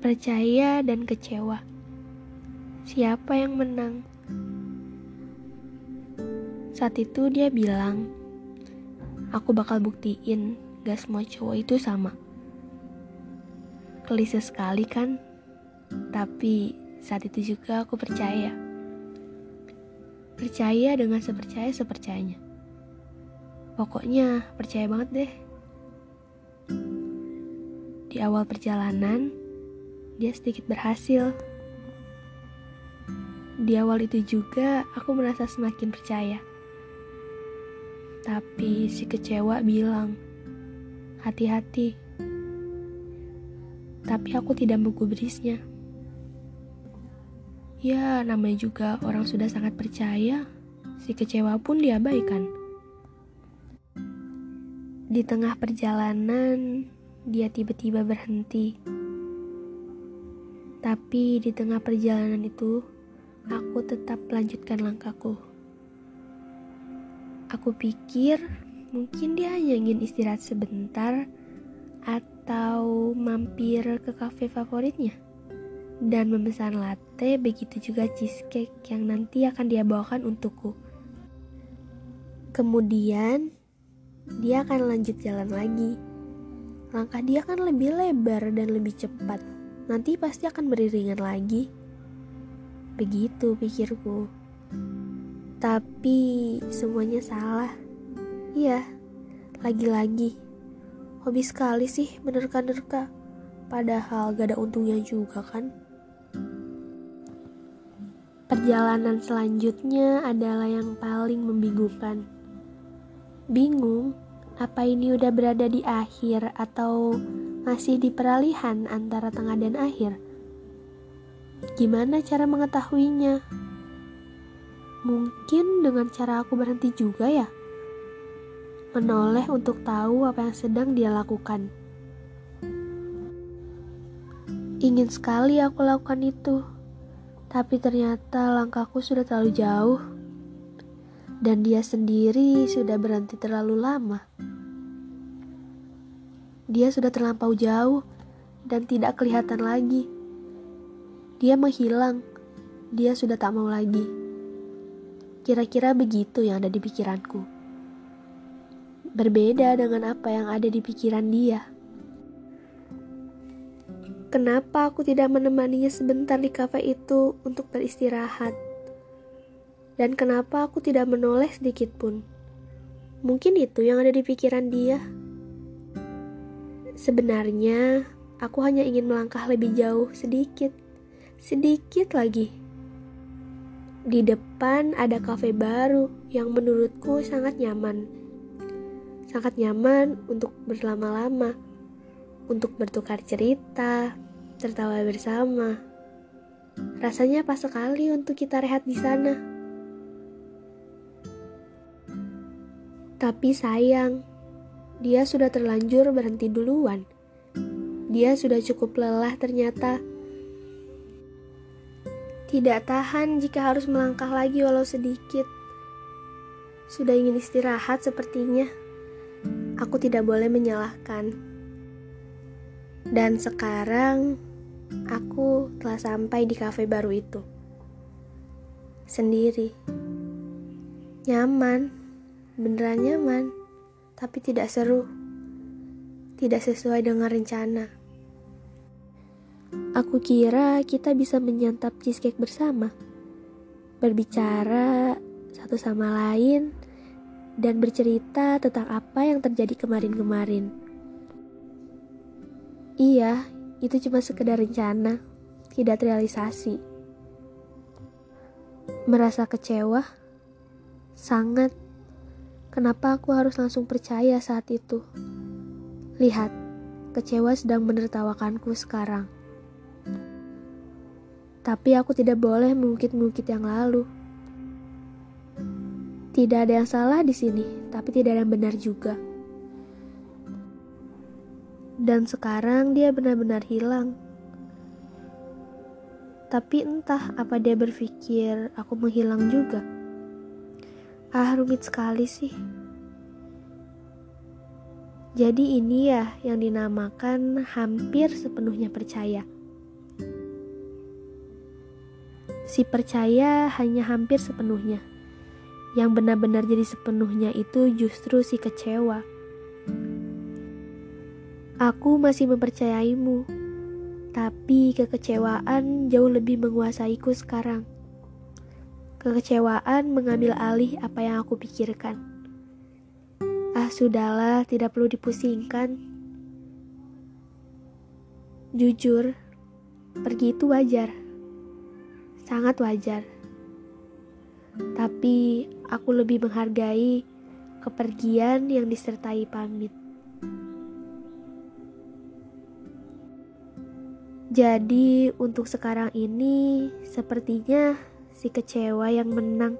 percaya dan kecewa. Siapa yang menang? Saat itu dia bilang, aku bakal buktiin gak semua cowok itu sama. Kelise sekali kan? Tapi saat itu juga aku percaya. Percaya dengan sepercaya-sepercayanya. Pokoknya percaya banget deh. Di awal perjalanan, dia sedikit berhasil. Di awal itu juga aku merasa semakin percaya. Tapi si kecewa bilang, hati-hati. Tapi aku tidak menggubrisnya. Ya, namanya juga orang sudah sangat percaya, si kecewa pun diabaikan. Di tengah perjalanan, dia tiba-tiba berhenti tapi di tengah perjalanan itu, aku tetap melanjutkan langkahku. Aku pikir mungkin dia hanya ingin istirahat sebentar atau mampir ke kafe favoritnya dan memesan latte begitu juga cheesecake yang nanti akan dia bawakan untukku. Kemudian dia akan lanjut jalan lagi. Langkah dia akan lebih lebar dan lebih cepat nanti pasti akan beriringan lagi. Begitu pikirku. Tapi semuanya salah. Iya, lagi-lagi. Hobi sekali sih menerka-nerka. Padahal gak ada untungnya juga kan. Perjalanan selanjutnya adalah yang paling membingungkan. Bingung, apa ini udah berada di akhir atau masih di peralihan antara tengah dan akhir. Gimana cara mengetahuinya? Mungkin dengan cara aku berhenti juga ya. Menoleh untuk tahu apa yang sedang dia lakukan. Ingin sekali aku lakukan itu, tapi ternyata langkahku sudah terlalu jauh, dan dia sendiri sudah berhenti terlalu lama. Dia sudah terlampau jauh dan tidak kelihatan lagi. Dia menghilang. Dia sudah tak mau lagi. Kira-kira begitu yang ada di pikiranku. Berbeda dengan apa yang ada di pikiran dia. Kenapa aku tidak menemaninya sebentar di kafe itu untuk beristirahat? Dan kenapa aku tidak menoleh sedikit pun? Mungkin itu yang ada di pikiran dia. Sebenarnya, aku hanya ingin melangkah lebih jauh sedikit, sedikit lagi. Di depan ada kafe baru yang menurutku sangat nyaman. Sangat nyaman untuk berlama-lama, untuk bertukar cerita, tertawa bersama. Rasanya pas sekali untuk kita rehat di sana. Tapi sayang, dia sudah terlanjur berhenti duluan. Dia sudah cukup lelah ternyata. Tidak tahan jika harus melangkah lagi walau sedikit. Sudah ingin istirahat sepertinya. Aku tidak boleh menyalahkan. Dan sekarang aku telah sampai di kafe baru itu. Sendiri. Nyaman. Beneran nyaman tapi tidak seru, tidak sesuai dengan rencana. Aku kira kita bisa menyantap cheesecake bersama, berbicara satu sama lain, dan bercerita tentang apa yang terjadi kemarin-kemarin. Iya, itu cuma sekedar rencana, tidak terrealisasi. Merasa kecewa? Sangat Kenapa aku harus langsung percaya saat itu? Lihat, kecewa sedang menertawakanku sekarang. Tapi aku tidak boleh mengungkit-ungkit yang lalu. Tidak ada yang salah di sini, tapi tidak ada yang benar juga. Dan sekarang dia benar-benar hilang. Tapi entah apa dia berpikir aku menghilang juga. Ah, rumit sekali sih. Jadi ini ya yang dinamakan hampir sepenuhnya percaya. Si percaya hanya hampir sepenuhnya. Yang benar-benar jadi sepenuhnya itu justru si kecewa. Aku masih mempercayaimu, tapi kekecewaan jauh lebih menguasaiku sekarang. Kekecewaan mengambil alih apa yang aku pikirkan. Ah, sudahlah, tidak perlu dipusingkan. Jujur, pergi itu wajar sangat wajar. Tapi aku lebih menghargai kepergian yang disertai pamit. Jadi, untuk sekarang ini, sepertinya si kecewa yang menang.